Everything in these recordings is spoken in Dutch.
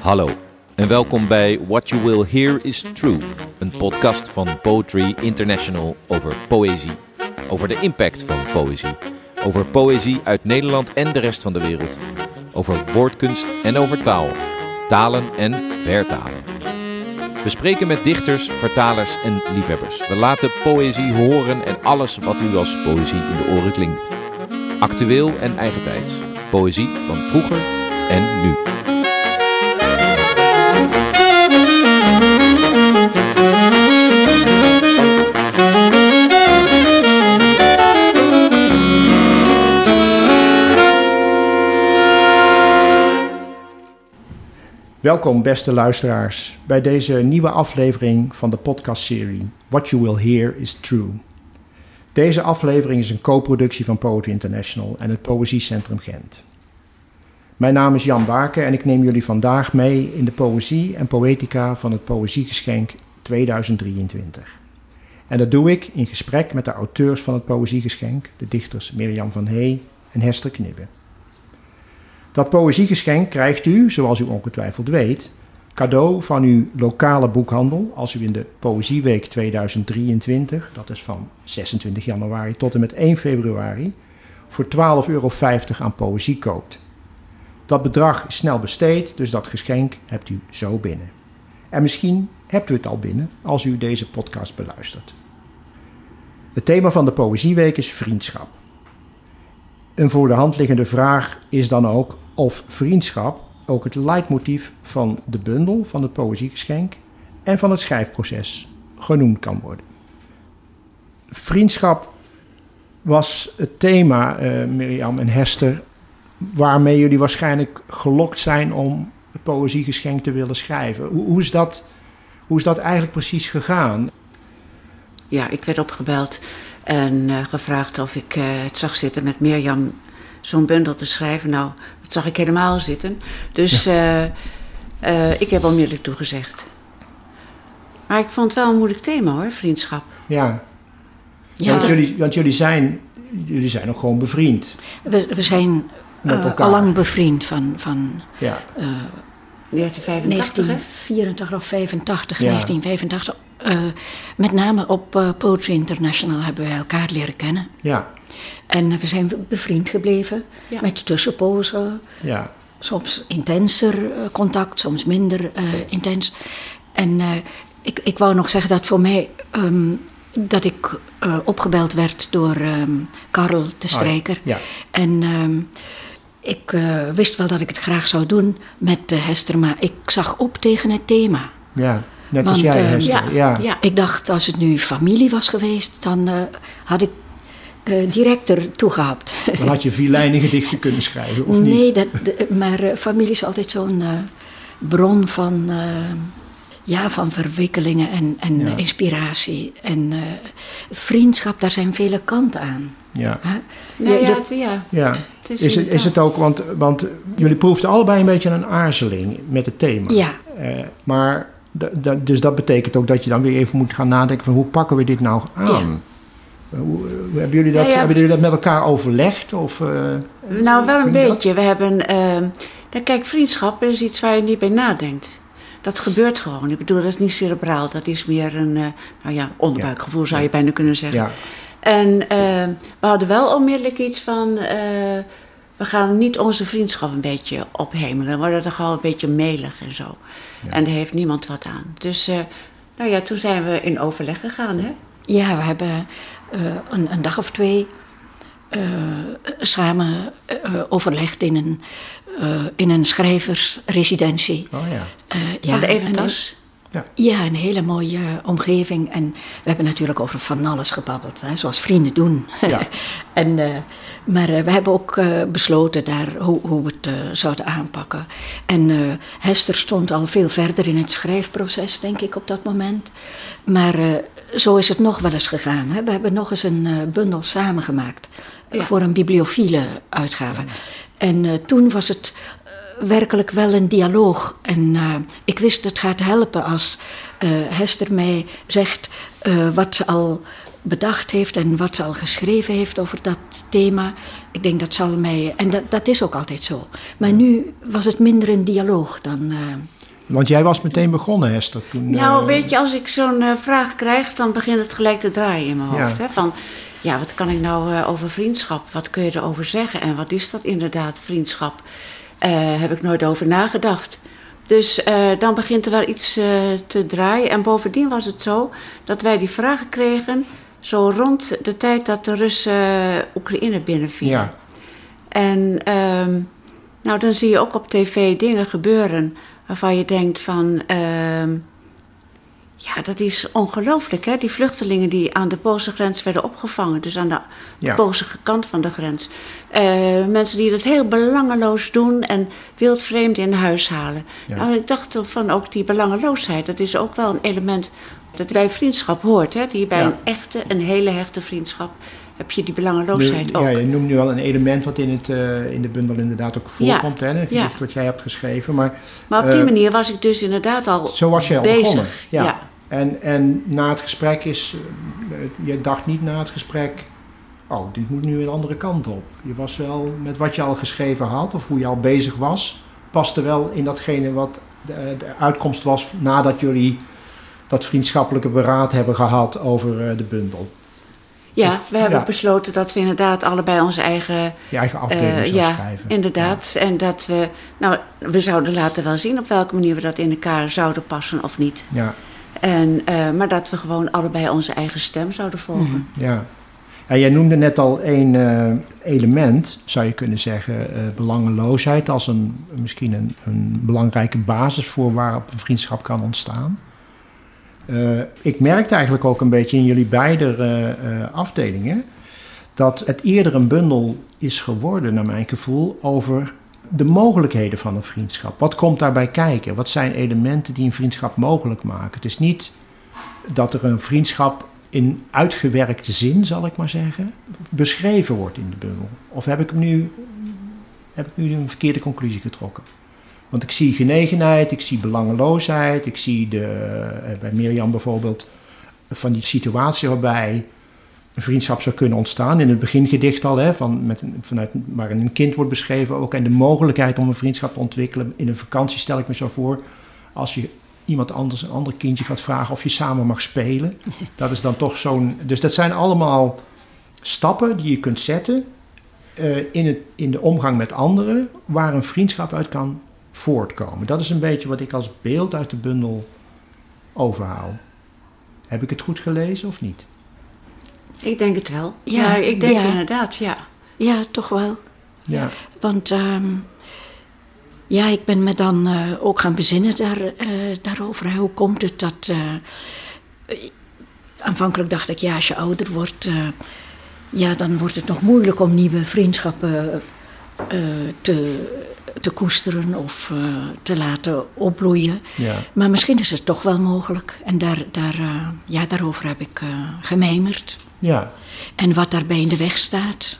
Hallo en welkom bij What You Will Hear Is True, een podcast van Poetry International over poëzie. Over de impact van poëzie. Over poëzie uit Nederland en de rest van de wereld. Over woordkunst en over taal. Talen en vertalen. We spreken met dichters, vertalers en liefhebbers. We laten poëzie horen en alles wat u als poëzie in de oren klinkt. Actueel en eigentijds. Poëzie van vroeger en nu. Welkom, beste luisteraars, bij deze nieuwe aflevering van de podcastserie What You Will Hear Is True. Deze aflevering is een co-productie van Poetry International en het Poëziecentrum Gent. Mijn naam is Jan Baken en ik neem jullie vandaag mee in de poëzie en poëtica van het Poëziegeschenk 2023. En dat doe ik in gesprek met de auteurs van het Poëziegeschenk, de dichters Mirjam van Hey en Hester Knibbe. Dat poëziegeschenk krijgt u, zoals u ongetwijfeld weet, cadeau van uw lokale boekhandel als u in de Poëzieweek 2023, dat is van 26 januari tot en met 1 februari, voor 12,50 euro aan poëzie koopt. Dat bedrag is snel besteed, dus dat geschenk hebt u zo binnen. En misschien hebt u het al binnen als u deze podcast beluistert. Het thema van de Poëzieweek is vriendschap. Een voor de hand liggende vraag is dan ook of vriendschap ook het leidmotief van de bundel van het poëziegeschenk en van het schrijfproces genoemd kan worden. Vriendschap was het thema, uh, Mirjam en Hester, waarmee jullie waarschijnlijk gelokt zijn om het poëziegeschenk te willen schrijven. Hoe, hoe, is dat, hoe is dat eigenlijk precies gegaan? Ja, ik werd opgebeld en uh, gevraagd of ik uh, het zag zitten met Mirjam zo'n bundel te schrijven. Nou, dat zag ik helemaal zitten. Dus ja. uh, ik heb onmiddellijk toegezegd. Maar ik vond het wel een moeilijk thema hoor, vriendschap. Ja, ja want, jullie, want jullie, zijn, jullie zijn nog gewoon bevriend. We, we zijn uh, allang bevriend van, van ja. uh, 1985, 1984 of 85, ja. 1985. met name op Poetry International hebben wij elkaar leren kennen. Ja. En we zijn bevriend gebleven ja. met tussenpozen. Ja. Soms intenser contact, soms minder uh, intens. En uh, ik, ik wou nog zeggen dat voor mij. Um, dat ik uh, opgebeld werd door um, Karel de Strijker. Oh, ja. En um, ik wist wel dat ik het graag zou doen met Hester, maar ik zag op tegen het thema. Ja. Net als jij, Hester. Ja, ja. ja, ik dacht als het nu familie was geweest, dan had ik uh, directer toegehaald. Dan had je vierlijnige gedichten kunnen schrijven, of nee, niet? Dat, de, maar uh, familie is altijd zo'n uh, bron van, ja, van verwikkelingen en, en ja. inspiratie. En vriendschap, daar zijn vele kanten aan. Ja. Ja, ja, ja. ja. Het is, is, het, is het ook, want, want jullie proefden allebei een beetje een aarzeling met het thema. Ja. maar, dus dat betekent ook dat je dan weer even moet gaan nadenken van hoe pakken we dit nou aan? Ja. Hoe, hebben, jullie dat, ja, ja. hebben jullie dat met elkaar overlegd? Of, uh, nou, wel een beetje. Dat? We hebben. Uh, kijk, vriendschap is iets waar je niet bij nadenkt. Dat gebeurt gewoon. Ik bedoel, dat is niet cerebraal. Dat is meer een uh, nou ja, onderbuikgevoel, ja. zou je bijna kunnen zeggen. Ja. En we hadden wel onmiddellijk iets van. we gaan niet onze vriendschap een beetje ophemelen. We worden er gewoon een beetje melig en zo. En daar heeft niemand wat aan. Dus, nou ja, toen zijn we in overleg gegaan, hè? Ja, we hebben een, een, dag of twee uh, samen uh, overlegd in een, in een schrijversresidentie. Oh ja. ja Van de Eventas? Ja. ja, een hele mooie omgeving. En we hebben natuurlijk over van alles gebabbeld, hè, zoals vrienden doen. Ja. en, maar we hebben ook besloten daar hoe, hoe we het zouden aanpakken. En Hester stond al veel verder in het schrijfproces, denk ik, op dat moment. Maar zo is het nog wel eens gegaan. Hè? We hebben nog eens een uh, bundel samengemaakt ja. voor een bibliophile uitgave. Ja. En uh, toen was het werkelijk wel een dialoog. En uh, ik wist het gaat helpen als uh, Hester mij zegt uh, wat ze al bedacht heeft en wat ze al geschreven heeft over dat thema. Ik denk dat zal mij. En dat, dat is ook altijd zo. Maar nu was het minder een dialoog dan. Want jij was meteen begonnen, Hester. Toen, nou, weet je, als ik zo'n vraag krijg, dan begint het gelijk te draaien in mijn hoofd. Hè? Van, ja, wat kan ik nou over vriendschap? Wat kun je erover zeggen? En wat is dat inderdaad, vriendschap? Heb ik nooit over nagedacht. Dus dan begint er wel iets te draaien. En bovendien was het zo dat wij die vragen kregen... zo rond de tijd dat de Russen Oekraïne binnenvielen. Ja. En um, nou, dan zie je ook op tv dingen gebeuren... waarvan je denkt van... Uh, ja, dat is ongelooflijk, hè? Die vluchtelingen die aan de Poolse grens werden opgevangen. Dus aan de ja. Poolse kant van de grens. Uh, mensen die dat heel belangeloos doen en wildvreemd in huis halen. Ja. Nou, ik dacht van ook die belangeloosheid, dat is ook wel een element dat bij vriendschap hoort. Hè? Die bij ja. een echte, een hele hechte vriendschap heb je die belangeloosheid nu, ook. Ja, je noemt nu wel een element wat in, het, uh, in de bundel inderdaad ook voorkomt. Ja, hè, een gedicht wat jij hebt geschreven. Maar, maar op die uh, manier was ik dus inderdaad al Zo was je al bezig. begonnen. Ja. En, en na het gesprek is, je dacht niet na het gesprek, oh, dit moet nu een andere kant op. Je was wel met wat je al geschreven had of hoe je al bezig was, paste wel in datgene wat de, de uitkomst was nadat jullie dat vriendschappelijke beraad hebben gehad over de bundel. Ja, we hebben ja. besloten dat we inderdaad allebei onze eigen... Je eigen afdeling uh, ja, schrijven. inderdaad. Ja. En dat we... Nou, we zouden laten wel zien op welke manier we dat in elkaar zouden passen of niet. Ja. En, uh, maar dat we gewoon allebei onze eigen stem zouden volgen. Mm, ja. En jij noemde net al één uh, element, zou je kunnen zeggen, belangeloosheid, als een, misschien een, een, belangrijke basis voor waarop een vriendschap kan ontstaan. Ik merkte eigenlijk ook een beetje in jullie beide afdelingen dat het eerder een bundel is geworden, naar mijn gevoel, over de mogelijkheden van een vriendschap. Wat komt daarbij kijken? Wat zijn elementen die een vriendschap mogelijk maken? Het is niet dat er een vriendschap in uitgewerkte zin, zal ik maar zeggen, beschreven wordt in de bundel. Of heb ik nu, heb ik nu een verkeerde conclusie getrokken? Want ik zie genegenheid, ik zie belangeloosheid, ik zie de, bij Mirjam bijvoorbeeld van die situatie waarbij een vriendschap zou kunnen ontstaan. In het begingedicht al, hè, van, met, vanuit, waarin een kind wordt beschreven ook. En de mogelijkheid om een vriendschap te ontwikkelen. In een vakantie stel ik me zo voor, als je iemand anders, een ander kindje gaat vragen of je samen mag spelen. Dat is dan toch zo'n... Dus dat zijn allemaal stappen die je kunt zetten uh, in, het, in de omgang met anderen, waar een vriendschap uit kan voortkomen. Dat is een beetje wat ik als beeld uit de bundel overhaal. Heb ik het goed gelezen of niet? Ik denk het wel. Ja, ja ik denk ja. inderdaad, ja. Ja, toch wel. Ja. Want um, ja, ik ben me dan uh, ook gaan bezinnen daar, uh, daarover. Hoe komt het dat... Uh, aanvankelijk dacht ik, ja, als je ouder wordt... ja, dan wordt het nog moeilijk om nieuwe vriendschappen te, te koesteren of te laten opbloeien. Ja. Maar misschien is het toch wel mogelijk. En daar, daar, ja, daarover heb ik gemijmerd. Ja. En wat daarbij in de weg staat.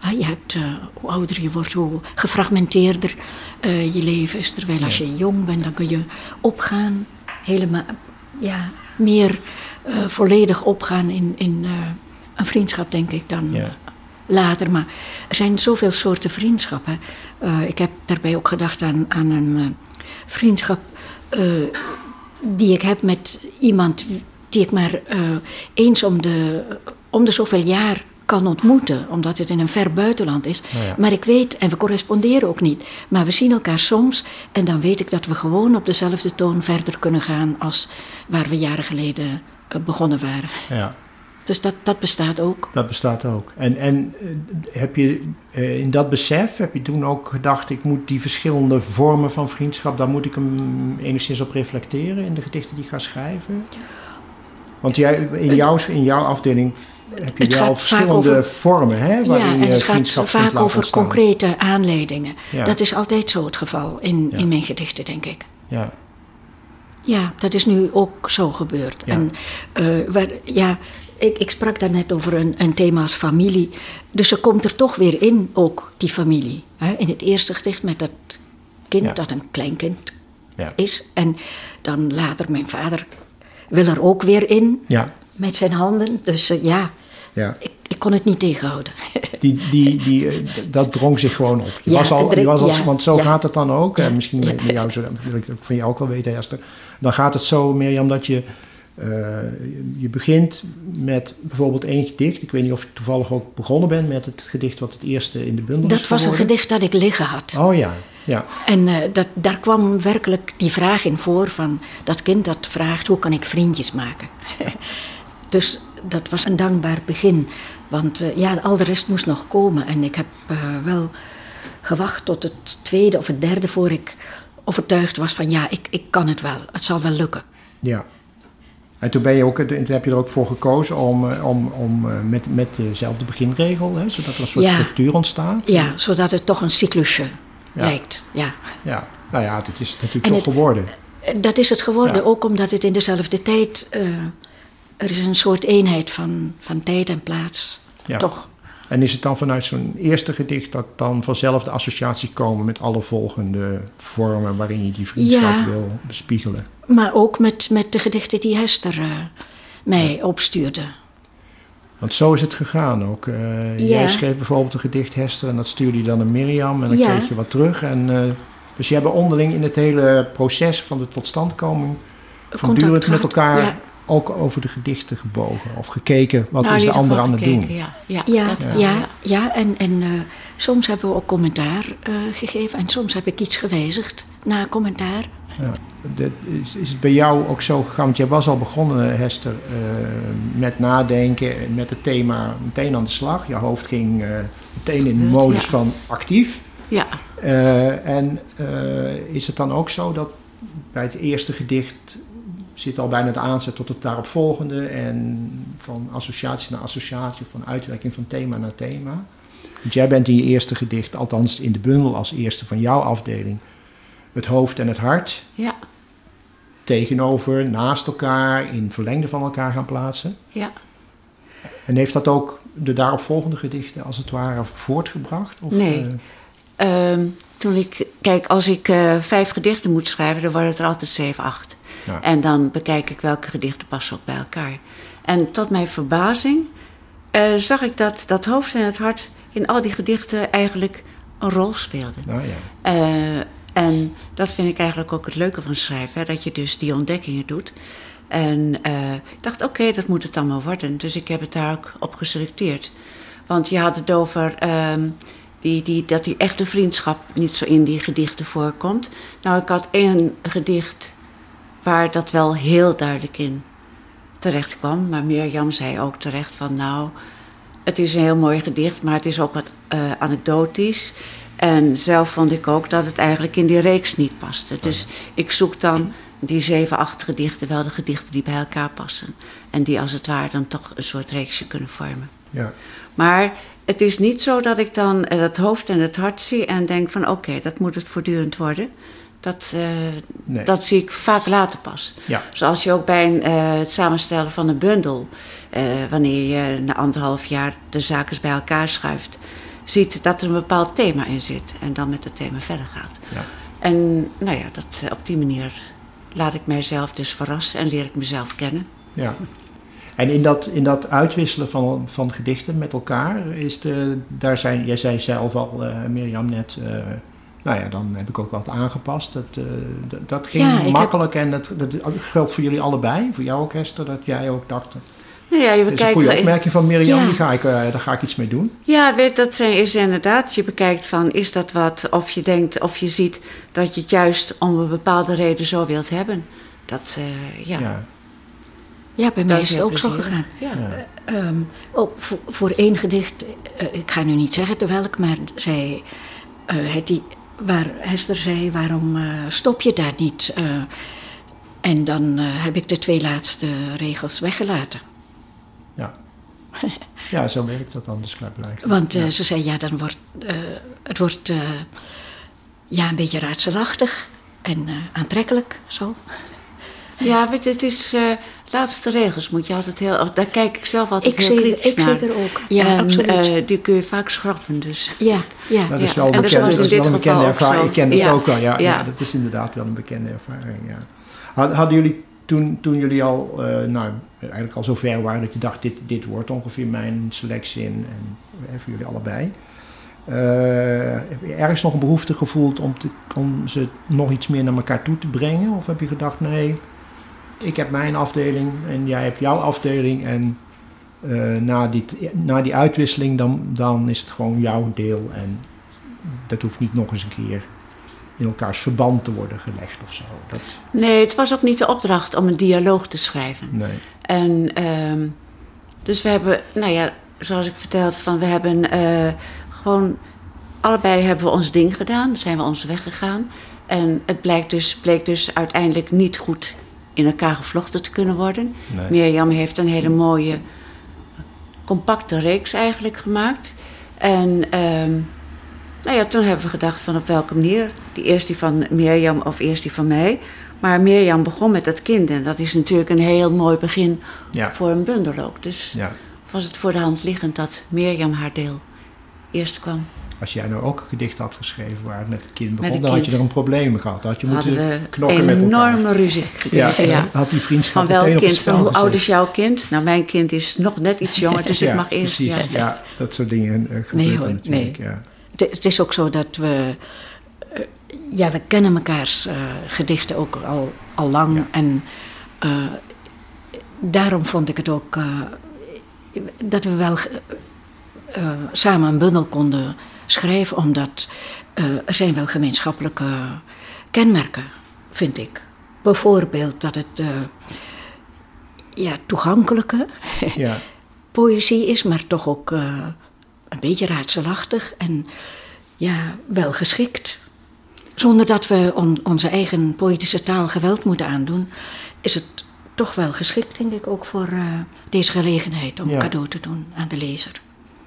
Ah, je hebt, uh, hoe ouder je wordt, hoe gefragmenteerder uh, je leven is. Terwijl als je jong bent, dan kun je opgaan. Helemaal, ja, meer uh, volledig opgaan in, in een vriendschap, denk ik, dan ja. Later. Maar er zijn zoveel soorten vriendschappen. ik heb daarbij ook gedacht aan, aan een vriendschap die ik heb met iemand die ik maar eens om de, om de zoveel jaar kan ontmoeten, omdat het in een ver buitenland is. Nou ja. Maar ik weet, en we corresponderen ook niet, maar we zien elkaar soms en dan weet ik dat we gewoon op dezelfde toon verder kunnen gaan als waar we jaren geleden begonnen waren. Ja. Dus dat, dat bestaat ook. Dat bestaat ook. En, en uh, heb je uh, in dat besef, heb je toen ook gedacht, ik moet die verschillende vormen van vriendschap, daar moet ik hem enigszins op reflecteren in de gedichten die ik ga schrijven? Want jij, in, jouw, in jouw afdeling heb je het wel verschillende over, vormen, hè? Ja, en het gaat vaak over ontstaan. concrete aanleidingen. Ja. Dat is altijd zo het geval in, Ja. in mijn gedichten, denk ik. Ja, Ja, dat is nu ook zo gebeurd. Ja. En eh, waar, ja, ik, ik sprak daar net over een, een thema als familie. Dus er komt er toch weer in, ook die familie. Hè? In het eerste gedicht met dat kind Ja. dat een kleinkind Ja. is. En dan later mijn vader wil er ook weer in Ja, met zijn handen. Dus eh, ja, ja. ik, ik kon het niet tegenhouden. Die, die, die, eh, dat drong zich gewoon op. Je Ja, was al, je was al, ja, want zo gaat het dan ook. En misschien met jou, zo, wil ik van jou ook wel weten, Esther. Dan gaat het zo, Mirjam, dat je, eh, je begint met bijvoorbeeld één gedicht. Ik weet niet of je toevallig ook begonnen bent met het gedicht wat het eerste in de bundel is Dat was een gedicht dat ik liggen had. Oh ja, ja. En eh, dat, daar kwam werkelijk die vraag in voor van dat kind dat vraagt hoe kan ik vriendjes maken. dus dat was een dankbaar begin. Want eh, ja, al de rest moest nog komen. En ik heb wel gewacht tot het tweede of het derde voor ik overtuigd was van ja, ik, ik kan het wel. Het zal wel lukken. Ja. En toen, ben je ook, toen heb je er ook voor gekozen om, eh, om, om eh, met, met dezelfde beginregel, hè, zodat er een soort Ja. structuur ontstaat. Ja, zodat het toch een cyclusje Ja. lijkt. Ja. Ja, nou ja, dat is het natuurlijk En toch het- geworden. Eh, Dat is het geworden, Ja. ook omdat het in dezelfde tijd. er is een soort eenheid van, van tijd en plaats. Ja. Toch? En is het dan vanuit zo'n eerste gedicht dat dan vanzelf de associatie komen met alle volgende vormen waarin je die vriendschap Ja. wil bespiegelen? Maar ook met, met de gedichten die Hester eh, mij opstuurde. Want zo is het gegaan ook. Eh, Ja. Jij schreef bijvoorbeeld een gedicht, Hester, en dat stuurde je dan naar Mirjam en dan kreeg je wat terug. En, eh, dus je hebben onderling in het hele proces van de totstandkoming voortdurend met elkaar. Ook over de gedichten gebogen of gekeken. Wat Nou, is de ander aan het doen? Ja, ja, Ja, dat ja, wel, ja, ja. en, en eh, soms hebben we ook commentaar eh, gegeven. En soms heb ik iets gewijzigd na commentaar. Ja. Dat is, is het bij jou ook zo gegaan? Want jij was al begonnen, Hester, eh, met nadenken en met het thema meteen aan de slag. Je hoofd ging eh, meteen in de modus ja. van actief. Ja, Eh, en eh, is het dan ook zo dat bij het eerste gedicht zit al bijna de aanzet tot het daaropvolgende en van associatie naar associatie, van uitwerking van thema naar thema? Want jij bent in je eerste gedicht, althans in de bundel als eerste van jouw afdeling, het hoofd en het hart ja, tegenover, naast elkaar, in verlengde van elkaar gaan plaatsen. ja. En heeft dat ook de daaropvolgende gedichten als het ware voortgebracht? Of, Nee. eh, Ehm, toen ik, kijk, als ik eh, vijf gedichten moet schrijven, dan worden het er altijd zeven, acht. Ja. En dan bekijk ik welke gedichten passen ook bij elkaar. En tot mijn verbazing eh, zag ik dat dat hoofd en het hart in al die gedichten eigenlijk een rol speelden. nou ja. Eh, en dat vind ik eigenlijk ook het leuke van schrijven, hè, dat je dus die ontdekkingen doet. En eh, ik dacht, oké, dat moet het allemaal worden. Dus ik heb het daar ook op geselecteerd. Want je had het over ehm, die, die, dat die echte vriendschap niet zo in die gedichten voorkomt. Nou, ik had één gedicht waar dat wel heel duidelijk in terecht kwam. Maar Mirjam zei ook terecht van, nou, het is een heel mooi gedicht, maar het is ook wat eh, anekdotisch. En zelf vond ik ook dat het eigenlijk in die reeks niet paste. Dus ik zoek dan die zeven, acht gedichten, wel de gedichten die bij elkaar passen. En die als het ware dan toch een soort reeksje kunnen vormen. ja. Maar het is niet zo dat ik dan eh, het hoofd en het hart zie en denk van oké, dat moet het voortdurend worden. Dat, eh, Nee. dat zie ik vaak later pas. Ja. Zoals je ook bij een, eh, het samenstellen van een bundel, eh, wanneer je na anderhalf jaar de zaken bij elkaar schuift, ziet dat er een bepaald thema in zit en dan met het thema verder gaat. Ja. En nou ja, dat, op die manier laat ik mijzelf dus verrassen en leer ik mezelf kennen. Ja. En in dat, in dat uitwisselen van, van gedichten met elkaar, is de, daar zijn, jij zei zelf al, Mirjam net, nou ja, dan heb ik ook wat aangepast. Dat, eh, dat, dat ging Ja, ik heb- makkelijk en dat, dat geldt voor jullie allebei, voor jou ook Hester, dat jij ook dacht, Nou ja, je dat is een goede opmerking van Mirjam, Ja. die ga ik, eh, daar ga ik iets mee doen. Ja, weet, dat zijn, is inderdaad. Je bekijkt van, is dat wat? Of je denkt, of je ziet dat je het juist om een bepaalde reden zo wilt hebben. Dat, eh, ja. Ja. Ja, bij mij is het ook zo gegaan. Ja. Ehm, oh, voor, voor één gedicht, eh, ik ga nu niet zeggen te welk, maar zij, eh, het die, waar Hester zei, waarom eh, stop je daar niet? Eh, en dan eh, heb ik de twee laatste regels weggelaten. Ja. ja, zo werkt dat dan dus blijkbaar. Want Ja. ze zei, ja, dan wordt, het wordt ja, een beetje raadselachtig en aantrekkelijk, zo. Ja, weet je, het is... eh, laatste regels moet je altijd heel... Daar kijk ik zelf altijd Ik, heel zeker, kritisch ik naar. zeker ook. Ja, en, absoluut. eh, die kun je vaak schrappen, dus... ja, ja. Dat is wel, en dat bekend, dat is wel een bekende ervaring. Ik ken dat Ja. ook wel. Ja, ja. Ja. dat is inderdaad wel een bekende ervaring. Ja. Had- Hadden jullie toen, toen jullie al, eh, nou, eigenlijk al zo ver waren dat je dacht, dit, dit wordt ongeveer mijn selectie en, en eh, voor jullie allebei. eh, heb je ergens nog een behoefte gevoeld om, te, om ze nog iets meer naar elkaar toe te brengen? Of heb je gedacht, nee, ik heb mijn afdeling en jij hebt jouw afdeling en eh, na, die, na die uitwisseling dan, dan is het gewoon jouw deel en dat hoeft niet nog eens een keer in elkaars verband te worden gelegd of zo. Dat, Nee, het was ook niet de opdracht om een dialoog te schrijven. nee. En ehm, dus we hebben, nou ja, zoals ik vertelde, van we hebben eh, gewoon allebei hebben we ons ding gedaan, zijn we onze weg gegaan. En het blijkt dus, bleek dus uiteindelijk niet goed in elkaar gevlochten te kunnen worden. nee. Mirjam heeft een hele mooie, compacte reeks eigenlijk gemaakt. En ehm, nou ja, toen hebben we gedacht van op welke manier. Die eerst die van Mirjam of eerst die van mij. Maar Mirjam begon met dat kind en dat is natuurlijk een heel mooi begin Ja, voor een bundel ook. Dus ja. was het voor de hand liggend dat Mirjam haar deel eerst kwam. Als jij nou ook een gedicht had geschreven waar het met het kind begon, dan had je er een probleem mee gehad. Dan had je Hadden moeten knokken met elkaar. enorme ruzie Ja, gekregen. Ja, en had die vriendschap Van welk kind? Van hoe gezet. oud is jouw kind? Nou, mijn kind is nog net iets jonger, dus ja, ik mag eerst. Precies, Ja. ja. dat soort dingen uh, gebeuren Nee, hoor, natuurlijk. Ja. Het, het is ook zo dat we. eh, ja, we kennen mekaars eh, gedichten ook al, al lang. Ja. En eh, daarom vond ik het ook. eh, dat we wel eh, samen een bundel konden schrijven, omdat eh, er zijn wel gemeenschappelijke kenmerken, vind ik. Bijvoorbeeld dat het eh, ja, toegankelijke Ja. poëzie is, maar toch ook eh, een beetje raadselachtig en ja, wel geschikt. Zonder dat we on- onze eigen poëtische taal geweld moeten aandoen, is het toch wel geschikt, denk ik, ook voor deze gelegenheid om Ja. cadeau te doen aan de lezer.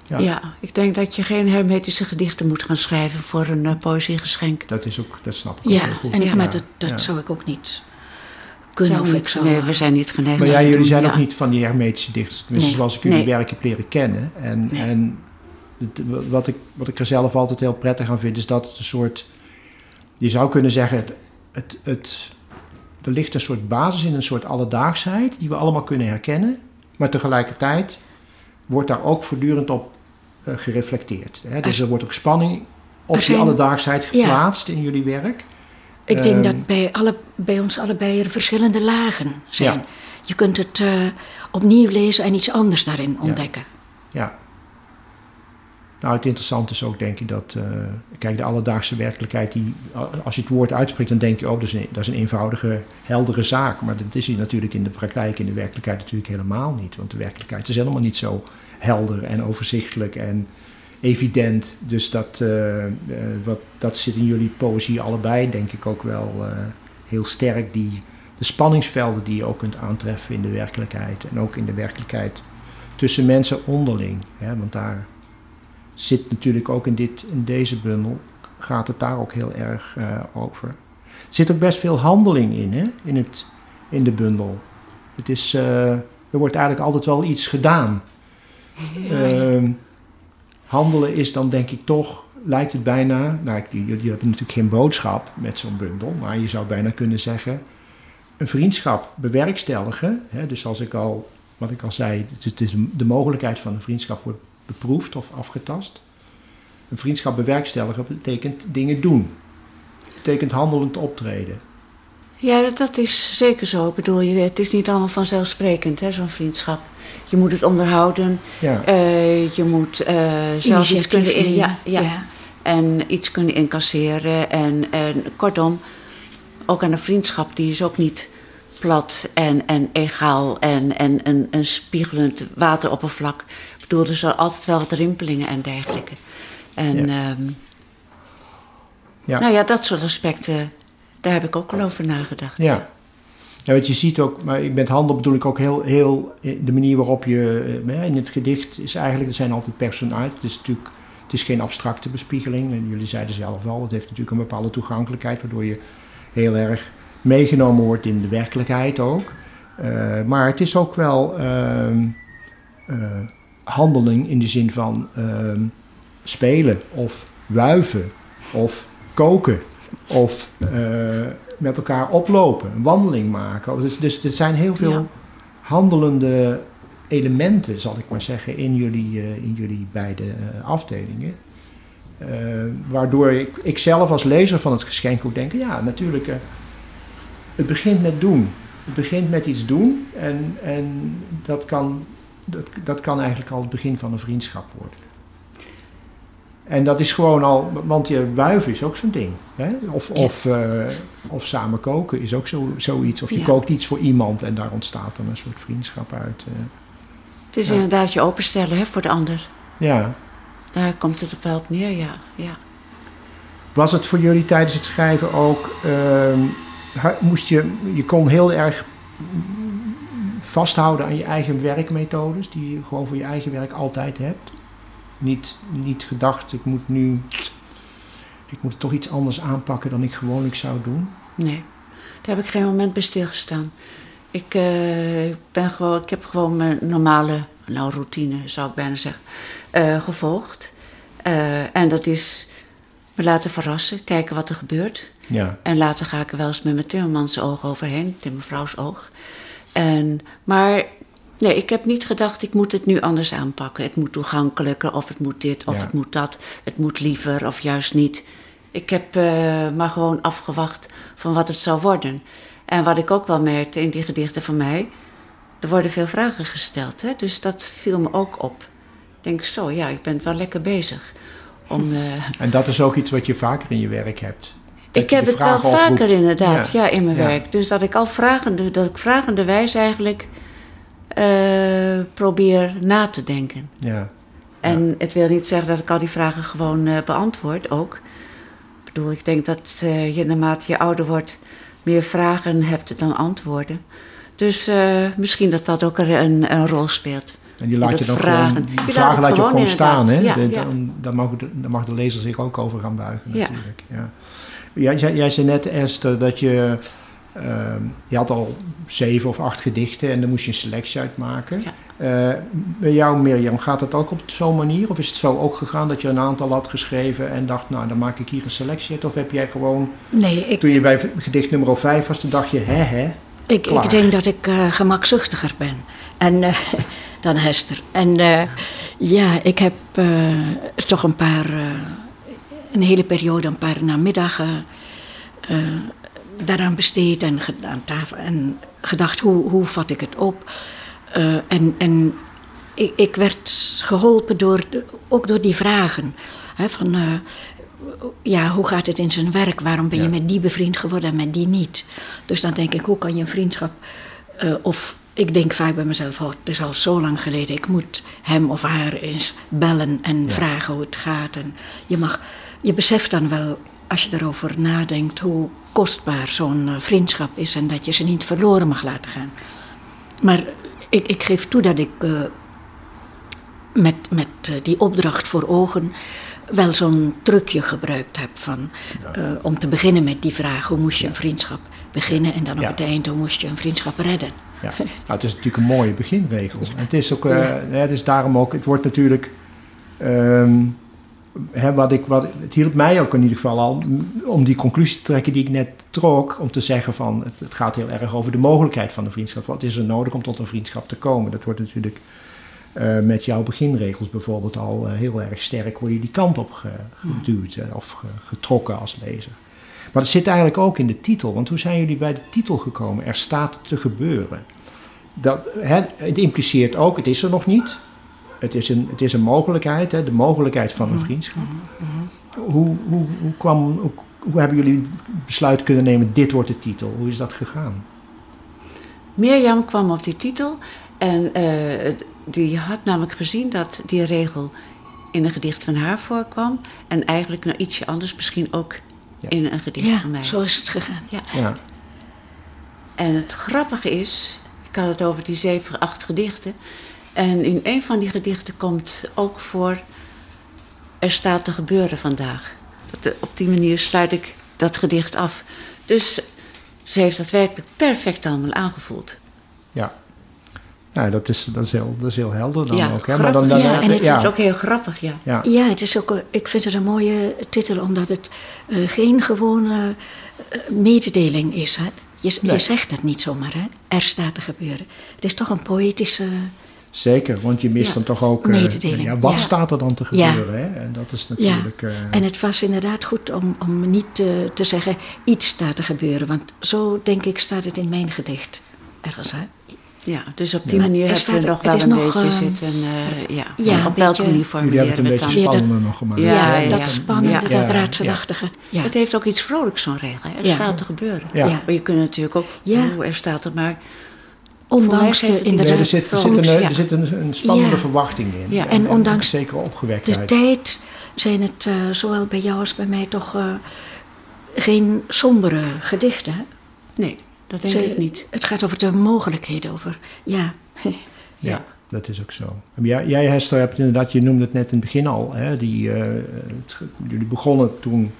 Ja. Ja. ik denk dat je geen hermetische gedichten moet gaan schrijven voor een eh, poëziegeschenk. Dat, is ook, dat snap ik ook Ja, heel goed. en, Ja. maar dat, dat Ja. zou ik ook niet kunnen. Of ik zou, nee, we zijn niet geneigd Maar ja, jullie doen, zijn ja. ook niet van die hermetische dichters. Tenminste, Nee. zoals ik jullie Nee. werk heb leren kennen. En, Nee. en het- wat, ik, wat ik er zelf altijd heel prettig aan vind, is dat het een soort... Je zou kunnen zeggen, het, het, het, er ligt een soort basis in, een soort alledaagsheid... die we allemaal kunnen herkennen. Maar tegelijkertijd wordt daar ook voortdurend op gereflecteerd. Hè? Dus Er- wordt ook spanning op die alledaagsheid Ja. geplaatst in jullie werk. Ik denk Ehm, dat bij, alle, bij ons allebei er verschillende lagen zijn. Ja. Je kunt het eh, opnieuw lezen en iets anders daarin ontdekken. Ja. Nou, het interessante is ook, denk ik, dat... eh, kijk, de alledaagse werkelijkheid, die, als je het woord uitspreekt... dan denk je, oh, dat is, een, dat is een eenvoudige, heldere zaak. Maar dat is hier natuurlijk in de praktijk, in de werkelijkheid natuurlijk helemaal niet. Want de werkelijkheid is helemaal niet zo helder en overzichtelijk en evident. Dus dat, eh, eh, wat, dat zit in jullie poëzie allebei, denk ik ook wel eh, heel sterk. Die, de spanningsvelden die je ook kunt aantreffen in de werkelijkheid. En ook in de werkelijkheid tussen mensen onderling. Hè? Want daar zit natuurlijk ook in, dit, in deze bundel, gaat het daar ook heel erg over. Er zit ook best veel handeling in, hè? In, het, in de bundel. Het is, er wordt eigenlijk altijd wel iets gedaan. Ehm, handelen is dan denk ik toch, lijkt het bijna, nou ik- jullie hebben natuurlijk geen boodschap met zo'n bundel, maar je zou bijna kunnen zeggen, een vriendschap bewerkstelligen. Hè? Dus als ik al, wat ik al zei, het is, het is de mogelijkheid van een vriendschap wordt beproefd of afgetast. Een vriendschap bewerkstelligen betekent dingen doen. Betekent handelend optreden. Ja, dat, is zeker zo. Ik bedoel, je, het is niet allemaal vanzelfsprekend, hè, zo'n vriendschap. Je moet het onderhouden. Ja, eh, je moet eh, zelf iets kunnen, in, ja, ja, En iets kunnen incasseren. En, en kortom, ook aan een vriendschap, die is ook niet plat en, en egaal en, en een, een spiegelend wateroppervlak. Ik bedoel, er zijn altijd wel wat rimpelingen en dergelijke. En Ja. ehm, ja. nou ja, dat soort aspecten, daar heb ik ook al over nagedacht. Ja. Ja, want je ziet ook, maar met handel bedoel ik ook heel, heel de manier waarop je eh, in het gedicht is eigenlijk, er zijn altijd personages. Het is natuurlijk, het is geen abstracte bespiegeling. En jullie zeiden zelf al, het heeft natuurlijk een bepaalde toegankelijkheid, waardoor je heel erg meegenomen wordt in de werkelijkheid ook. Eh, maar het is ook wel ehm, eh, handeling in de zin van ehm, spelen of wuiven of koken of eh, met elkaar oplopen, een wandeling maken. Dus, dus er zijn heel veel Ja. handelende elementen, zal ik maar zeggen, in jullie, eh, in jullie beide eh, afdelingen. Waardoor ik, ik zelf als lezer van het geschenk ook denk, ja, natuurlijk, het begint met doen. Het begint met iets doen en, en dat, kan, dat, dat kan eigenlijk al het begin van een vriendschap worden. En dat is gewoon al, want je wuiven is ook zo'n ding. Hè? Of, Ja. of, eh, of samen koken is ook zo, zoiets. Of je Ja. kookt iets voor iemand en daar ontstaat dan een soort vriendschap uit. eh. Het is Ja. inderdaad je openstellen hè, voor de ander. ja. Daar komt het op wel op neer, ja. ja. Was het voor jullie tijdens het schrijven ook, ehm, moest je, je kon heel erg vasthouden aan je eigen werkmethodes, die je gewoon voor je eigen werk altijd hebt? Niet, niet gedacht, ik moet nu, ik moet toch iets anders aanpakken dan ik gewoonlijk zou doen? Nee, daar heb ik geen moment bij stilgestaan. Ik, eh, ben gewoon, ik heb gewoon mijn normale nou, routine, zou ik bijna zeggen, eh, gevolgd. Eh, en dat is me laten verrassen, kijken wat er gebeurt. Ja, En later ga ik er wel eens met mijn timmermans oog overheen, timmervrouws oog. En, maar nee, ik heb niet gedacht, ik moet het nu anders aanpakken. Het moet toegankelijker, of het moet dit, of Ja. het moet dat. Het moet liever, of juist niet. Ik heb eh, maar gewoon afgewacht van wat het zou worden. En wat ik ook wel merkte in die gedichten van mij... er worden veel vragen gesteld, hè? dus dat viel me ook op. Ik denk zo, ja, ik ben wel lekker bezig. Om, eh, en dat is ook iets wat je vaker in je werk hebt. Dat ik heb het wel vaker inderdaad, ja, Ja. in mijn Ja. werk. Dus dat ik al vragende, dat ik vragende wijs eigenlijk eh, probeer na te denken. Ja, En het wil niet zeggen dat ik al die vragen gewoon eh, beantwoord ook. Ik bedoel, ik denk dat eh, je naarmate je ouder wordt meer vragen hebt dan antwoorden. Dus misschien dat dat ook een, een, een rol speelt. en die laat je dan vragen. gewoon, Die vragen laat je gewoon gewoon staan. Hè? inderdaad. Ja, De- ja. Dan, dan, mag de, dan mag de lezer zich ook over gaan buigen natuurlijk. Ja. Jij, zei- jij zei net, Esther, dat je... ehm, je had al zeven of acht gedichten en daar moest je een selectie uit maken. Ja. Eh, bij jou, Mirjam, gaat het ook op zo'n manier? Of is het zo ook gegaan dat je een aantal had geschreven en dacht, nou, dan maak ik hier een selectie uit? Of heb jij gewoon, Nee, ik, toen je bij gedicht nummer 5 was, toen dacht je, hè, hè? ik, ik denk dat ik eh, gemakzuchtiger ben en, eh, dan Hester. En ja, ik heb toch een paar, een hele periode, een paar namiddagen daaraan besteed en aan tafel en gedacht, hoe, hoe vat ik het op? Eh, en en ik, ik werd geholpen door, ook door die vragen. Hè, van, eh, ja, hoe gaat het in zijn werk? Waarom ben je met die bevriend geworden en met die niet? Dus dan denk ik, hoe kan je een vriendschap... eh, of ik denk vaak bij mezelf, oh, het is al zo lang geleden... ik moet hem of haar eens bellen en vragen hoe het gaat. En je, mag, je beseft dan wel, als je erover nadenkt... hoe kostbaar zo'n eh, vriendschap is... en dat je ze niet verloren mag laten gaan. Maar ik, ik geef toe dat ik eh, met, met eh, die opdracht voor ogen wel zo'n trucje gebruikt heb van om te beginnen met die vraag hoe moest je een vriendschap beginnen en dan op Ja. het eind hoe moest je een vriendschap redden. Ja, nou, het is natuurlijk een mooie beginregel. En het is ook, hè, het is daarom ook, het wordt natuurlijk, ehm, wat ik, wat, het hielp mij ook in ieder geval al om die conclusie te trekken die ik net trok, om te zeggen van, het, gaat heel erg over de mogelijkheid van een vriendschap. Wat is er nodig om tot een vriendschap te komen? Dat wordt natuurlijk eh, met jouw beginregels bijvoorbeeld al eh, heel erg sterk, word je die kant op ge- geduwd of ge- getrokken als lezer. Maar het zit eigenlijk ook in de titel. Want hoe zijn jullie bij de titel gekomen? Er staat te gebeuren. Dat, het impliceert ook, het is er nog niet. Het is een, het is een mogelijkheid, hè, de mogelijkheid van een vriendschap. Hoe, hoe, hoe, kwam, hoe, hoe hebben jullie het besluit kunnen nemen, dit wordt de titel? Hoe is dat gegaan? Mirjam kwam op die titel en eh, die had namelijk gezien dat die regel in een gedicht van haar voorkwam. En eigenlijk nou ietsje anders misschien ook Ja. in een gedicht Ja, van mij. zo is het gegaan. Ja. Ja, En het grappige is, ik had het over die zeven, acht gedichten. En in een van die gedichten komt ook voor, er staat te gebeuren vandaag. Dat, op die manier sluit ik dat gedicht af. Dus ze heeft dat werkelijk perfect allemaal aangevoeld. Ja. Nou, dat is, dat is, heel, dat is heel helder dan ja, ook. Hè? Maar dan, dan, ja, en het is ook heel grappig, ja. Ja, ja het is ook, ik vind het een mooie titel, omdat het uh, geen gewone uh, mededeling is. Hè? Je, nee. je zegt het niet zomaar, hè? er staat te gebeuren. Het is toch een poëtische... Zeker, want je mist Ja, dan toch ook... uh, mededeling, ja, wat ja. staat er dan te Ja. gebeuren? Hè? En dat is natuurlijk... eh, En het was inderdaad goed om, om niet te, te zeggen iets staat te gebeuren. Want zo, denk ik, staat het in mijn gedicht ergens. Hè? Ja, dus op die Ja. manier Er we staat- nog wel een nog, beetje eh, zitten. eh, ja. ja, op een welke beetje- manier formuleren hebben het een het beetje dan? Ja, spannender nog gemaakt. Ja, Ja, ja, dat ja. spannende, Ja, dat ja. raadselachtige. Ja. Het heeft ook iets vrolijks, zo'n regel. Hè? Er Ja. staat te gebeuren. Ja. Ja. Maar je kunt natuurlijk ook, Ja. oeh, er staat er maar... Ondanks de, Nee, inderdaad, er zit, er zit, een, er zit een, een spannende Ja. verwachting in. Ja. En ondanks Zekere de tijd zijn het eh, zowel bij jou als bij mij toch eh, geen sombere gedichten. Nee, dat denk Ze- ik niet. Het gaat over de mogelijkheden, over ja. Ja, Ja. dat is ook zo. Jij, jij Hester, hebt inderdaad, je noemde het net in het begin al. Hè, die, eh, het jullie begonnen toen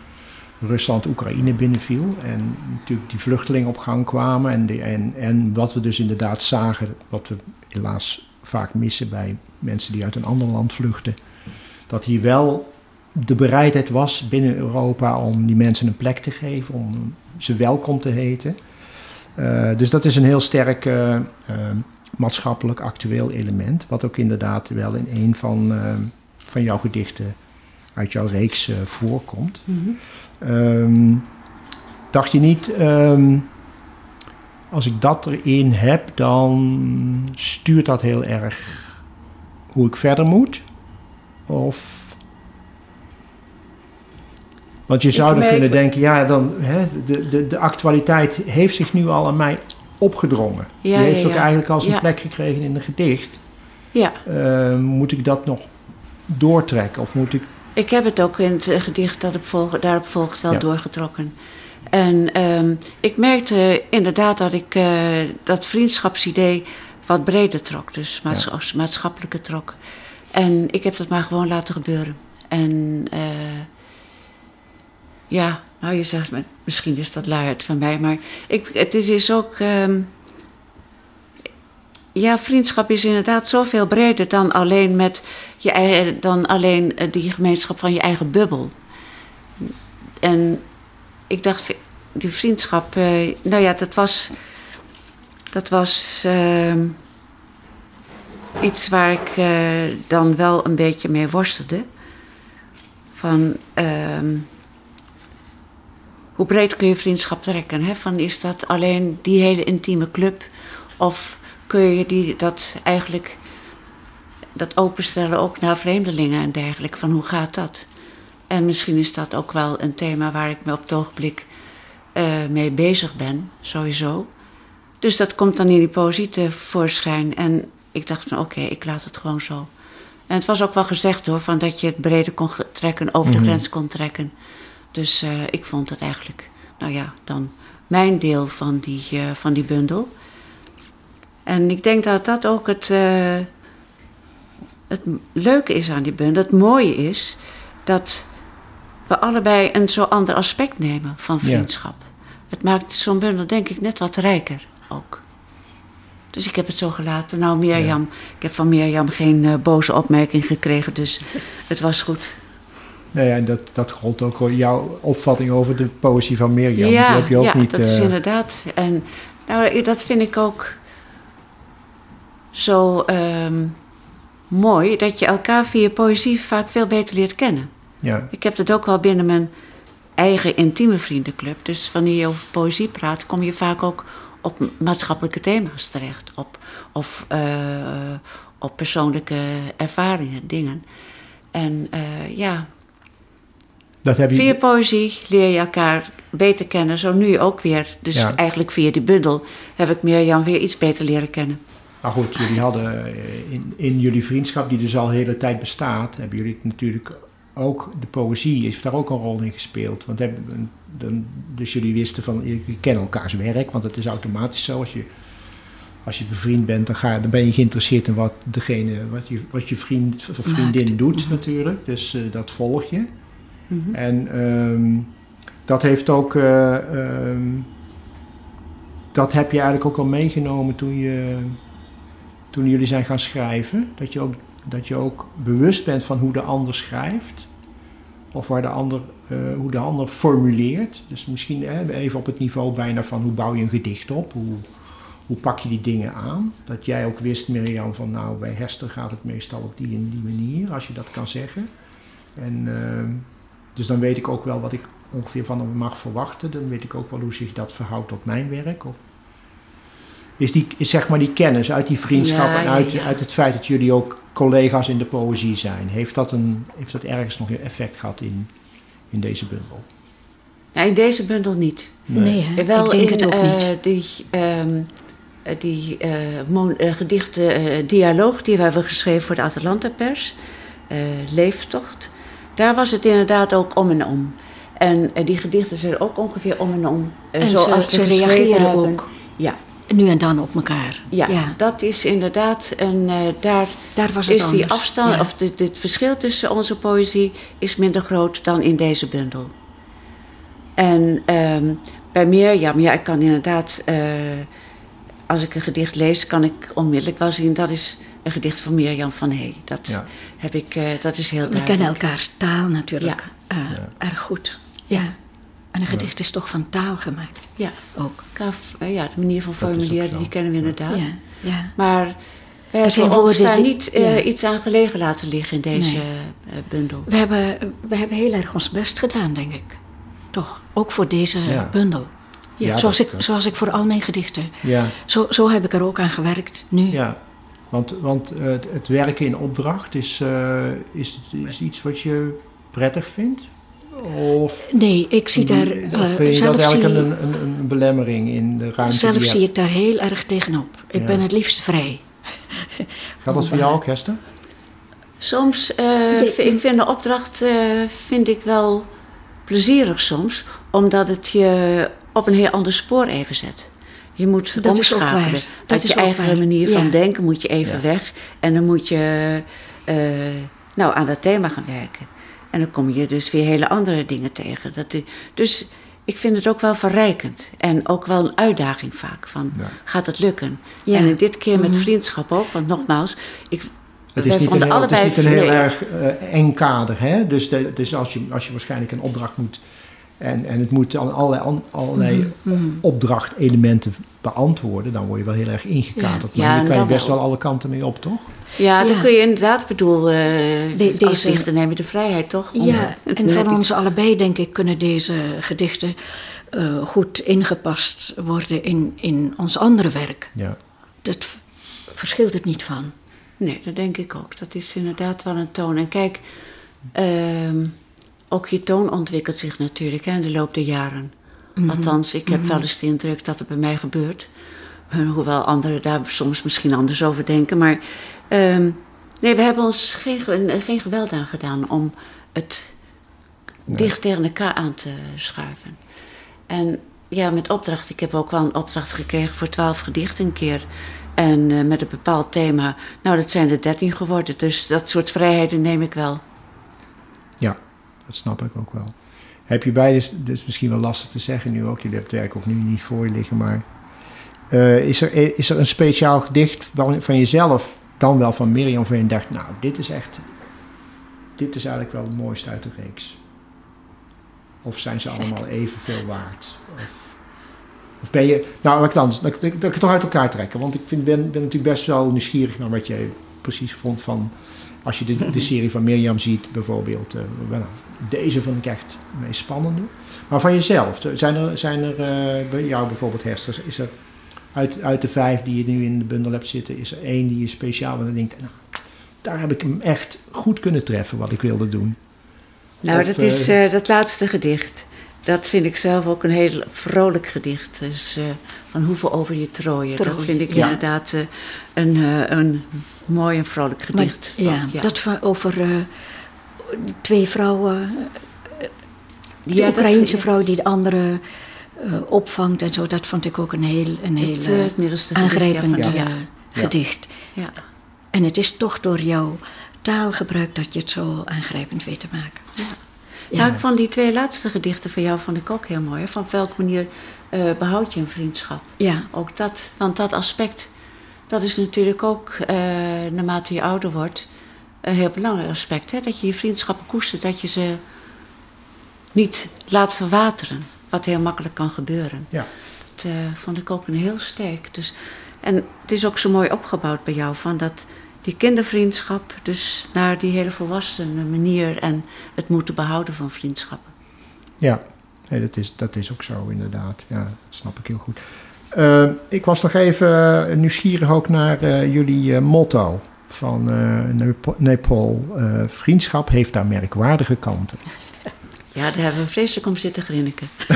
Rusland Oekraïne binnenviel. En natuurlijk die vluchtelingen op gang kwamen. En, en, en wat we dus inderdaad zagen, wat we helaas vaak missen bij mensen die uit een ander land vluchten. Dat hier wel de bereidheid was binnen Europa om die mensen een plek te geven, om ze welkom te heten. Eh, dus dat is een heel sterk eh, eh, maatschappelijk actueel element, wat ook inderdaad wel in een van, van jouw gedichten uit jouw reeks voorkomt. Ehm, dacht je niet, ehm, als ik dat erin heb, dan stuurt dat heel erg hoe ik verder moet? Of. Want je zou Ik dan kunnen denken, ja, dan, hè, de, de, de actualiteit heeft zich nu al aan mij opgedrongen. Ja, Die heeft ja, ook ja. eigenlijk een Ja. plek gekregen in een gedicht. Ja, Eh, moet ik dat nog doortrekken? Of moet ik. Ik heb het ook in het eh, gedicht dat volg, daarop volgt wel Ja. doorgetrokken. En ehm, ik merkte inderdaad dat ik eh, dat vriendschapsidee wat breder trok. Dus maats- maatschappelijke trok. En ik heb dat maar gewoon laten gebeuren. En eh, ja, nou je zegt, misschien is dat luiheid van mij. Maar ik, het is, is ook... ehm, ja, vriendschap is inderdaad zoveel breder dan alleen, met je, ei- dan alleen eh, die gemeenschap van je eigen bubbel. En ik dacht, die vriendschap, eh, nou ja, dat was, dat was ehm, iets waar ik eh, dan wel een beetje mee worstelde. Van ehm, hoe breed kun je vriendschap trekken? Hè? Van is dat alleen die hele intieme club? Of kun je die, dat eigenlijk dat openstellen ook naar vreemdelingen en dergelijke? Van hoe gaat dat? En misschien is dat ook wel een thema waar ik me op het ogenblik eh, mee bezig ben, sowieso. Dus dat komt dan in die poëzie tevoorschijn. En ik dacht van oké, ik laat het gewoon zo. En het was ook wel gezegd hoor, van dat je het breder kon trekken, over de Mhm. grens kon trekken. Dus eh, ik vond het eigenlijk, nou ja, dan mijn deel van die, eh, van die bundel. En ik denk dat dat ook het, eh, het leuke is aan die bundel. Het mooie is dat we allebei een zo ander aspect nemen van Ja. vriendschap. Het maakt zo'n bundel denk ik net wat rijker ook. Dus ik heb het zo gelaten. Nou, Mirjam, ik heb van Mirjam geen eh, boze opmerking gekregen, dus het was goed. Nou ja, dat, dat gold ook wel jouw opvatting over de poëzie van Mirjam. ja, Die heb je ook ja niet. dat is eh, inderdaad. En nou, dat vind ik ook zo ehm, mooi, dat je elkaar via poëzie vaak veel beter leert kennen. ja, Ik heb dat ook wel binnen mijn eigen intieme vriendenclub. Dus wanneer je over poëzie praat, kom je vaak ook op maatschappelijke thema's terecht. Op, of eh, op persoonlijke ervaringen, dingen. En eh, ja, dat heb je. via poëzie leer je elkaar beter kennen. Zo nu ook weer. Dus Ja. eigenlijk via die bundel heb ik Mirjam weer iets beter leren kennen. Maar goed, jullie hadden eh, in, in jullie vriendschap, die dus al de hele tijd bestaat, hebben jullie natuurlijk ook de poëzie, heeft daar ook een rol in gespeeld. Want hebben, dan, dus jullie wisten van, je kent elkaars werk, want het is automatisch zo. Als je, als je bevriend bent, dan, ga, dan ben je geïnteresseerd in wat degene, wat je, wat je vriend of vriendin Maakt. doet natuurlijk. Dus eh, dat volg je. En ehm, dat heeft ook, eh, ehm, dat heb je eigenlijk ook al meegenomen toen, je, toen jullie zijn gaan schrijven. Dat je, ook, dat je ook bewust bent van hoe de ander schrijft. Of waar de ander, eh, hoe de ander formuleert. Dus misschien hè, even op het niveau bijna van hoe bouw je een gedicht op. Hoe, hoe pak je die dingen aan? Dat jij ook wist, Mirjam, van nou bij Hester gaat het meestal op die en die manier, als je dat kan zeggen. En, uh, dus dan weet ik ook wel wat ik ongeveer van hem mag verwachten. Dan weet ik ook wel hoe zich dat verhoudt tot mijn werk. Of is, die, is zeg maar die kennis uit die vriendschap Ja, en uit, ja. uit het feit dat jullie ook collega's in de poëzie zijn. Heeft dat, een, heeft dat ergens nog een effect gehad in, in deze bundel? Nou, in deze bundel niet. Nee, hè? Wel ik denk in het ook eh, niet. die, ehm, eh, die eh, mon- eh, gedichten, eh, dialoog die we hebben geschreven voor de Atalanta Pers, eh, Leeftocht, daar was het inderdaad ook om en om. En die gedichten zijn ook ongeveer om en om. En zoals ze, ze reageren ook nu en dan op elkaar. ja, Ja. dat is inderdaad een. eh, daar Daar was het is die afstand, Ja. of dit- dit verschil tussen onze poëzie is minder groot dan in deze bundel. En ehm, bij Mirjam, ja, ik kan inderdaad, eh, als ik een gedicht lees, kan ik onmiddellijk wel zien dat is een gedicht van Mirjam van Hey. Dat Ja. heb ik, eh, dat is heel We duidelijk. kennen elkaars taal natuurlijk eh, Ja. erg goed. Ja. En een gedicht is toch van taal gemaakt Ja, ook. eh, ja, de manier van formuleren, die kennen we inderdaad. Ja, ja. Maar Er zijn hebben ons woorden daar die- niet eh, ja. iets aan gelegen laten liggen in deze Nee. eh, bundel. We, hebben, we hebben heel erg ons best gedaan, denk ik. Toch, ook voor deze Ja. bundel. Ja, zoals, dat- ik, zoals ik voor al mijn gedichten. Ja, Zo, zo heb ik er ook aan gewerkt nu. ja. Want, want eh, het, het werken in opdracht is, eh, is, het, is iets wat je prettig vindt? Of, Nee, ik zie daar... of eh, vind je zelf dat eigenlijk zie, een, een, een belemmering in de ruimte zelf zie ik daar heel erg tegenop. Ik Ja. ben het liefst vrij. Gaat dat voor jou ook, Hester? Soms, eh, v- ik vind de opdracht eh, vind ik wel plezierig soms, omdat het je op een heel ander spoor even zet. Je moet Dat is ook omschakelen. Dat Uit is je ook eigen waar. manier van Ja. denken moet je even Ja. weg. En dan moet je eh, nou, aan dat thema gaan werken. En dan kom je dus weer hele andere dingen tegen. Dat, dus ik vind het ook wel verrijkend. En ook wel een uitdaging vaak. Van, Ja. gaat het lukken? Ja. En dit keer met Mhm. vriendschap ook. Want nogmaals, ik, Het is niet een heel, het is niet een heel erg eh, eng kader. Hè? Dus, de, dus als, je, als je waarschijnlijk een opdracht moet... En, en het moet dan allerlei, an- allerlei Mhm. opdrachtelementen beantwoorden... dan word je wel heel erg ingekaderd. Ja. Maar Ja, hier kan je best wel. alle kanten mee op, toch? Ja, dan Ja. kun je inderdaad, bedoel, eh De- deze- dichter neem je de vrijheid toch? om Ja, en van iets- ons allebei, denk ik, kunnen deze gedichten eh, goed ingepast worden in, in ons andere werk. Ja. Dat v- verschilt het niet van. Nee, dat denk ik ook. Dat is inderdaad wel een toon. En kijk, ehm, ook je toon ontwikkelt zich natuurlijk hè, in de loop der jaren. Mhm. Althans, ik heb wel eens de indruk dat het bij mij gebeurt. Hoewel anderen daar soms misschien anders over denken. Maar ehm, nee, we hebben ons geen, ge- geen geweld aan gedaan om het Nee. dicht tegen elkaar aan te schuiven. En ja, met opdracht. Ik heb ook wel een opdracht gekregen voor twaalf gedichten een keer. En eh, met een bepaald thema. Nou, dat zijn er dertien geworden. Dus dat soort vrijheden neem ik wel. Ja, dat snap ik ook wel. Heb je beide, dit is misschien wel lastig te zeggen nu ook, jullie hebben het werk ook nu niet voor je liggen, maar eh, is, er, is er een speciaal gedicht van, van jezelf, dan wel van Mirjam, waarvan je dacht, nou, dit is echt, dit is eigenlijk wel het mooiste uit de reeks? Of zijn ze allemaal evenveel waard? Of, of ben je, nou, laat ik, ik- dat ik het toch uit elkaar trekken, want ik vind, ben, ben natuurlijk best wel nieuwsgierig naar wat jij precies vond van als je de, de serie van Mirjam ziet, bijvoorbeeld. eh, deze vond ik echt het meest spannende. Maar van jezelf, zijn er, zijn er eh, bij jou bijvoorbeeld Hester, is er uit, uit de vijf die je nu in de bundel hebt zitten, is er één die je speciaal van denkt, nou, daar heb ik hem echt goed kunnen treffen wat ik wilde doen. Nou, Of, dat is eh, dat laatste gedicht. Dat vind ik zelf ook een heel vrolijk gedicht. Dus eh, van hoeveel over je trooien. Dat vind ik ja. inderdaad een, eh, een mooi en vrolijk gedicht. Maar, ja, Ook, ja. dat van, over eh, twee vrouwen, de Ja, dat- Oekraïense vrouw die de andere eh, opvangt en zo, dat vond ik ook een heel, een heel het, eh, eh, gedicht, aangrijpend ja, van- eh, ja. Ja. gedicht. ja. En het is toch door jouw taalgebruik dat je het zo aangrijpend weet te maken. Ja. Nou, ik vond die twee laatste gedichten van jou vond ik ook heel mooi. hè. Van welke manier eh, behoud je een vriendschap? Ja, Ook dat, want dat aspect, dat is natuurlijk ook, eh, naarmate je ouder wordt, een heel belangrijk aspect. Hè? Dat je je vriendschappen koestert, dat je ze niet laat verwateren. Wat heel makkelijk kan gebeuren. Ja. Dat eh, vond ik ook een heel sterk. Dus, en het is ook zo mooi opgebouwd bij jou, van dat die kindervriendschap, dus naar die hele volwassene manier en het moeten behouden van vriendschappen. Ja, nee, dat, is, dat is ook zo inderdaad. Ja, dat snap ik heel goed. Eh, ik was nog even eh, nieuwsgierig ook naar eh, jullie motto van eh Nepal. Eh, vriendschap heeft daar merkwaardige kanten. Ja, daar hebben we vreselijk om zitten grinniken.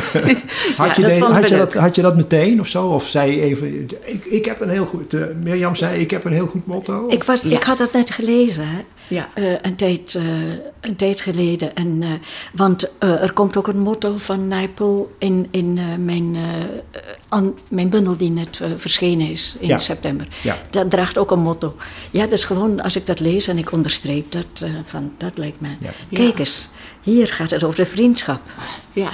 Had, Ja, je, dat de- had, je dat, had je dat meteen of zo? Of zei je even, ik, ik heb een heel goed, eh, Mirjam zei, ik heb een heel goed motto? ik, was, Ja. ik had het net gelezen, hè. Ja. Eh, een, tijd, eh, een tijd geleden. En, eh, want eh, er komt ook een motto van Nijpel in, in eh, mijn, eh, an- mijn bundel die net verschenen is in Ja. september. Ja. Dat draagt ook een motto. Ja, dus gewoon als ik dat lees en ik onderstreep dat, eh, van, dat lijkt me. Ja. Kijk eens, hier gaat het over de vriendschap. ja.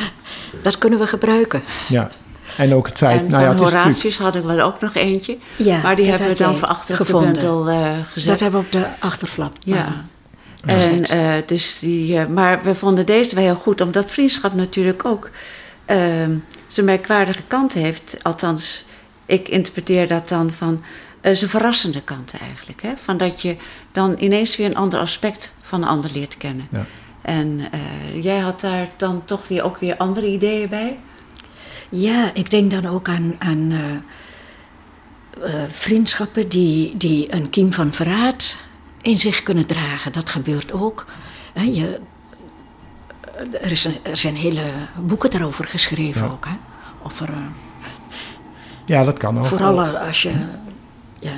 Dat kunnen we gebruiken. Ja. En ook het feit, En nou ja, van het is natuurlijk... Horatius hadden we er ook nog eentje. Ja, maar die hebben we had dan voor achter gevonden. de bundel eh, gezet. Dat hebben we op de achterflap. Ja. En, gezet. eh, dus die, eh, maar we vonden deze wel heel goed, omdat vriendschap natuurlijk ook ehm, zijn merkwaardige kant heeft. Althans, ik interpreteer dat dan van eh, zijn verrassende kanten eigenlijk. Hè? Van dat je dan ineens weer een ander aspect van een ander leert kennen. Ja. En eh, jij had daar dan toch weer ook weer andere ideeën bij? Ja, ik denk dan ook aan, aan eh, eh, vriendschappen die, die een kiem van verraad in zich kunnen dragen. Dat gebeurt ook. Hè, je, er, is een- er zijn hele boeken daarover geschreven Ja. ook. Hè? Over, eh, Ja, dat kan ook. vooral als je... Ja,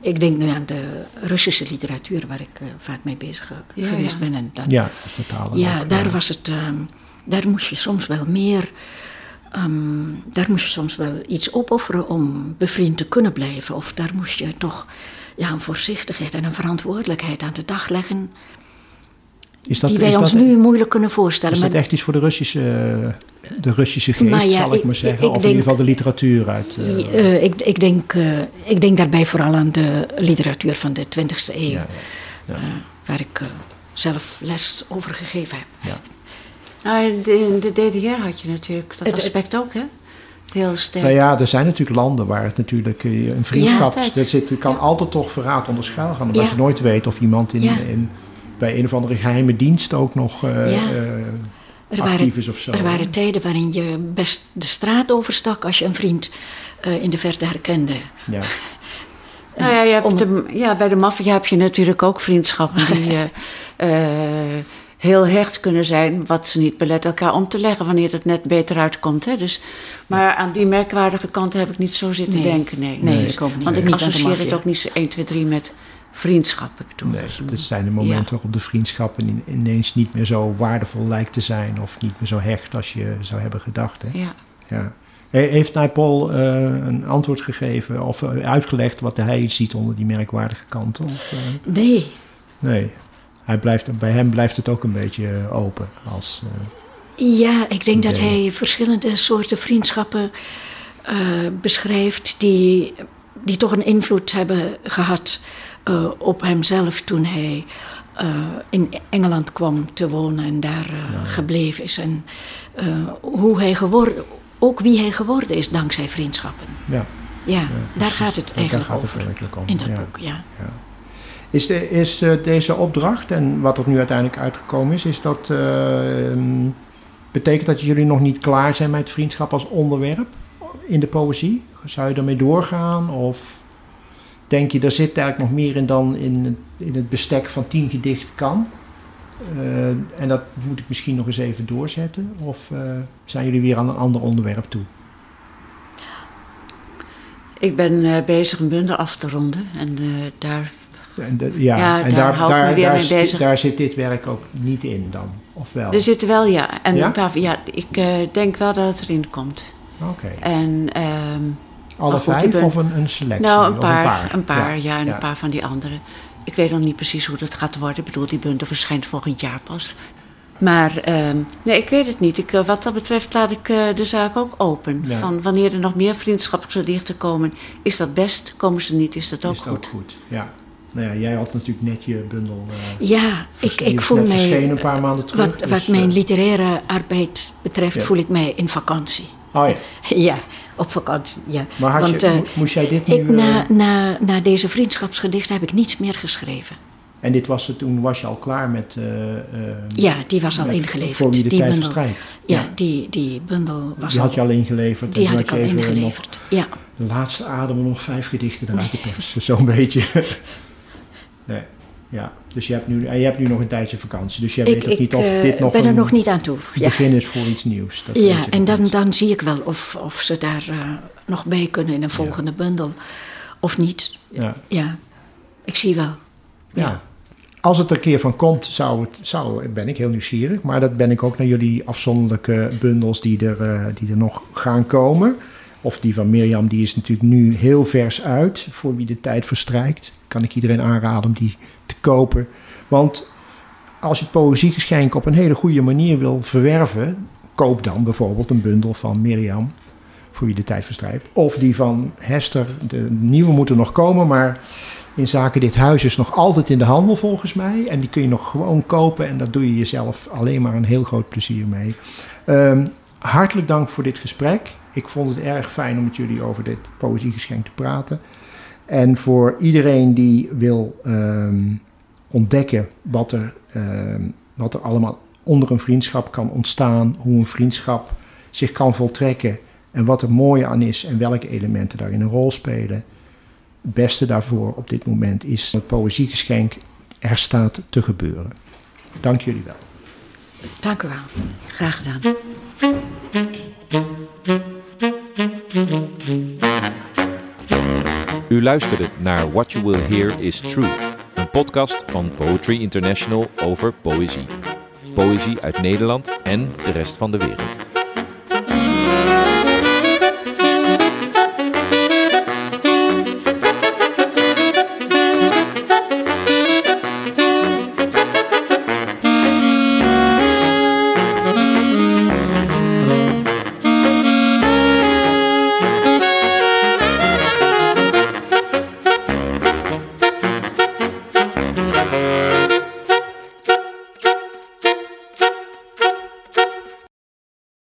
ik denk nu aan de Russische literatuur waar ik vaak mee bezig Ja, geweest ja. ben. En dan, Ja, als vertaler ja, ook, daar was het. ehm, daar moest je soms wel meer. Ehm, daar moest je soms wel iets opofferen om bevriend te kunnen blijven. Of daar moest je toch ja, een voorzichtigheid en een verantwoordelijkheid aan de dag leggen. Is dat, die wij is ons dat, nu moeilijk kunnen voorstellen. Is dat Maar- echt iets voor de Russische, de Russische geest, Maar ja, zal ik ik- maar zeggen? ik of in ieder geval de literatuur uit... eh, Eh, ik, ik, denk, eh, ik denk daarbij vooral aan de literatuur van de 20e eeuw. ja, ja. waar ik zelf les over gegeven heb. Nou, in de, DDR had je natuurlijk dat Het- aspect ook, hè? Heel sterk. Nou ja, er zijn natuurlijk landen waar het natuurlijk eh, een vriendschap... Ja, dat zit, kan altijd toch verraad onder schuil gaan. Omdat Ja. je nooit weet of iemand in, Ja. in, bij een of andere geheime dienst ook nog eh, Ja. eh, Er actief waren, is of zo. er waren tijden waarin je best de straat overstak als je een vriend eh, in de verte herkende. Ja. Nou ja, je hebt Om- de, ja, bij de maffia heb je natuurlijk ook vriendschappen die eh, eh, heel hecht kunnen zijn, wat ze niet belet elkaar om te leggen wanneer het net beter uitkomt. Hè? Dus, maar aan die merkwaardige kant heb ik niet zo zitten Nee. denken. Nee, Nee, ik ook niet. Want ik Niet associeer het ook niet zo 1, 2, 3 met vriendschap. Ik Nee, dat is een- het zijn de momenten waarop de vriendschap in- ineens niet meer zo waardevol lijkt te zijn... of niet meer zo hecht als je zou hebben gedacht. Hè? ja. Ja. He- Heeft Naipaul eh een antwoord gegeven of eh, uitgelegd wat hij ziet onder die merkwaardige kanten? Of, eh, Nee, nee, hij blijft, bij hem blijft het ook een beetje eh, open. Als, eh, ja, ik denk dat hij verschillende soorten vriendschappen eh, beschrijft die, die toch een invloed hebben gehad eh, op hemzelf toen hij in Engeland kwam te wonen en daar gebleven is. En hoe hij geworden, ook wie hij geworden is dankzij vriendschappen. ja, Ja, daar gaat het daar eigenlijk gaat het over. om. In dat ja. boek, ja. Is, eh, deze opdracht en wat er nu uiteindelijk uitgekomen is, is dat eh, ehm, betekent dat jullie nog niet klaar zijn met vriendschap als onderwerp in de poëzie? Zou je ermee doorgaan of denk je, er zit eigenlijk nog meer in dan in het, in het bestek van tien gedichten kan? Eh, en dat moet ik misschien nog eens even doorzetten? Of zijn jullie weer aan een ander onderwerp toe? Ik ben bezig een bundel af te ronden en daar En de- ja, Ja, en daar daar, daar, weer daar, zit dit werk ook niet in dan, of wel? Er zitten wel, ja. En Ja? Een paar, ja, ik eh, denk wel dat het erin komt. Oké. En, ehm, Alle goed, vijf ben- of een, een selectie? nou, een Of paar, een paar, Ja, ja, en een paar van die andere. Ik weet nog niet precies hoe dat gaat worden. Ik bedoel, die bundel verschijnt volgend jaar pas. Maar ehm, nee, ik weet het niet. Ik, eh, wat dat betreft laat ik eh, de zaak ook open. Ja. Van wanneer er nog meer vriendschapsgedichten komen, is dat best. Komen ze niet, is dat ook is goed. ook goed. Ja. Nou ja, jij had natuurlijk net je bundel. eh, Ja, ik, ik voel mij. een paar maanden terug. Wat, dus, wat mijn eh, literaire arbeid betreft, Ja. voel ik mij in vakantie. Oh ja. Ja, op vakantie. Ja. Maar had Want, je, eh, mo- moest jij dit nu... ik, eh, na, na, na deze vriendschapsgedichten heb ik niets meer geschreven. En dit was het, toen was je al klaar met... eh, eh, Ja, die was al ingeleverd. Voor wie de die tijd bundel. verstrijkt. Ja, Die, die bundel was Die al, had je al ingeleverd. die had ik al nog ingeleverd. Ja. De laatste adem nog vijf gedichten eruit te persen. Zo'n beetje. Nee. Ja, dus je hebt, nu, en je hebt nu nog een tijdje vakantie. Dus jij Ik, weet ook ik niet of eh, dit nog ben er een nog niet aan toe. Ja, begin is voor iets nieuws. Dat ja je en dan, niet. dan zie ik wel of, of ze daar eh, nog bij kunnen in een volgende bundel. Of niet. Ja. Ja, ik zie wel. Ja. Als het er een keer van komt, zou het, zou, ben ik heel nieuwsgierig. Maar dat ben ik ook naar jullie afzonderlijke bundels die er, eh, die er nog gaan komen. Of die van Mirjam, die is natuurlijk nu heel vers uit. Voor wie de tijd verstrijkt, kan ik iedereen aanraden om die te kopen. Want als je het poëziegeschenk op een hele goede manier wil verwerven... koop dan bijvoorbeeld een bundel van Mirjam, voor wie de tijd verstrijkt. Of die van Hester, de nieuwe moeten nog komen, maar in zaken dit huis is nog altijd in de handel volgens mij. En die kun je nog gewoon kopen en daar doe je jezelf alleen maar een heel groot plezier mee. Ehm, hartelijk dank voor dit gesprek. Ik vond het erg fijn om met jullie over dit poëziegeschenk te praten. En voor iedereen die wil ehm, ontdekken wat er, ehm, wat er allemaal onder een vriendschap kan ontstaan, hoe een vriendschap zich kan voltrekken en wat er mooi aan is en welke elementen daarin een rol spelen. Het beste daarvoor op dit moment is het poëziegeschenk Er staat te gebeuren. Dank jullie wel. Dank u wel. Graag gedaan. U luisterde naar What You Will Hear Is True, een podcast van Poetry International over poëzie. Poëzie uit Nederland en de rest van de wereld.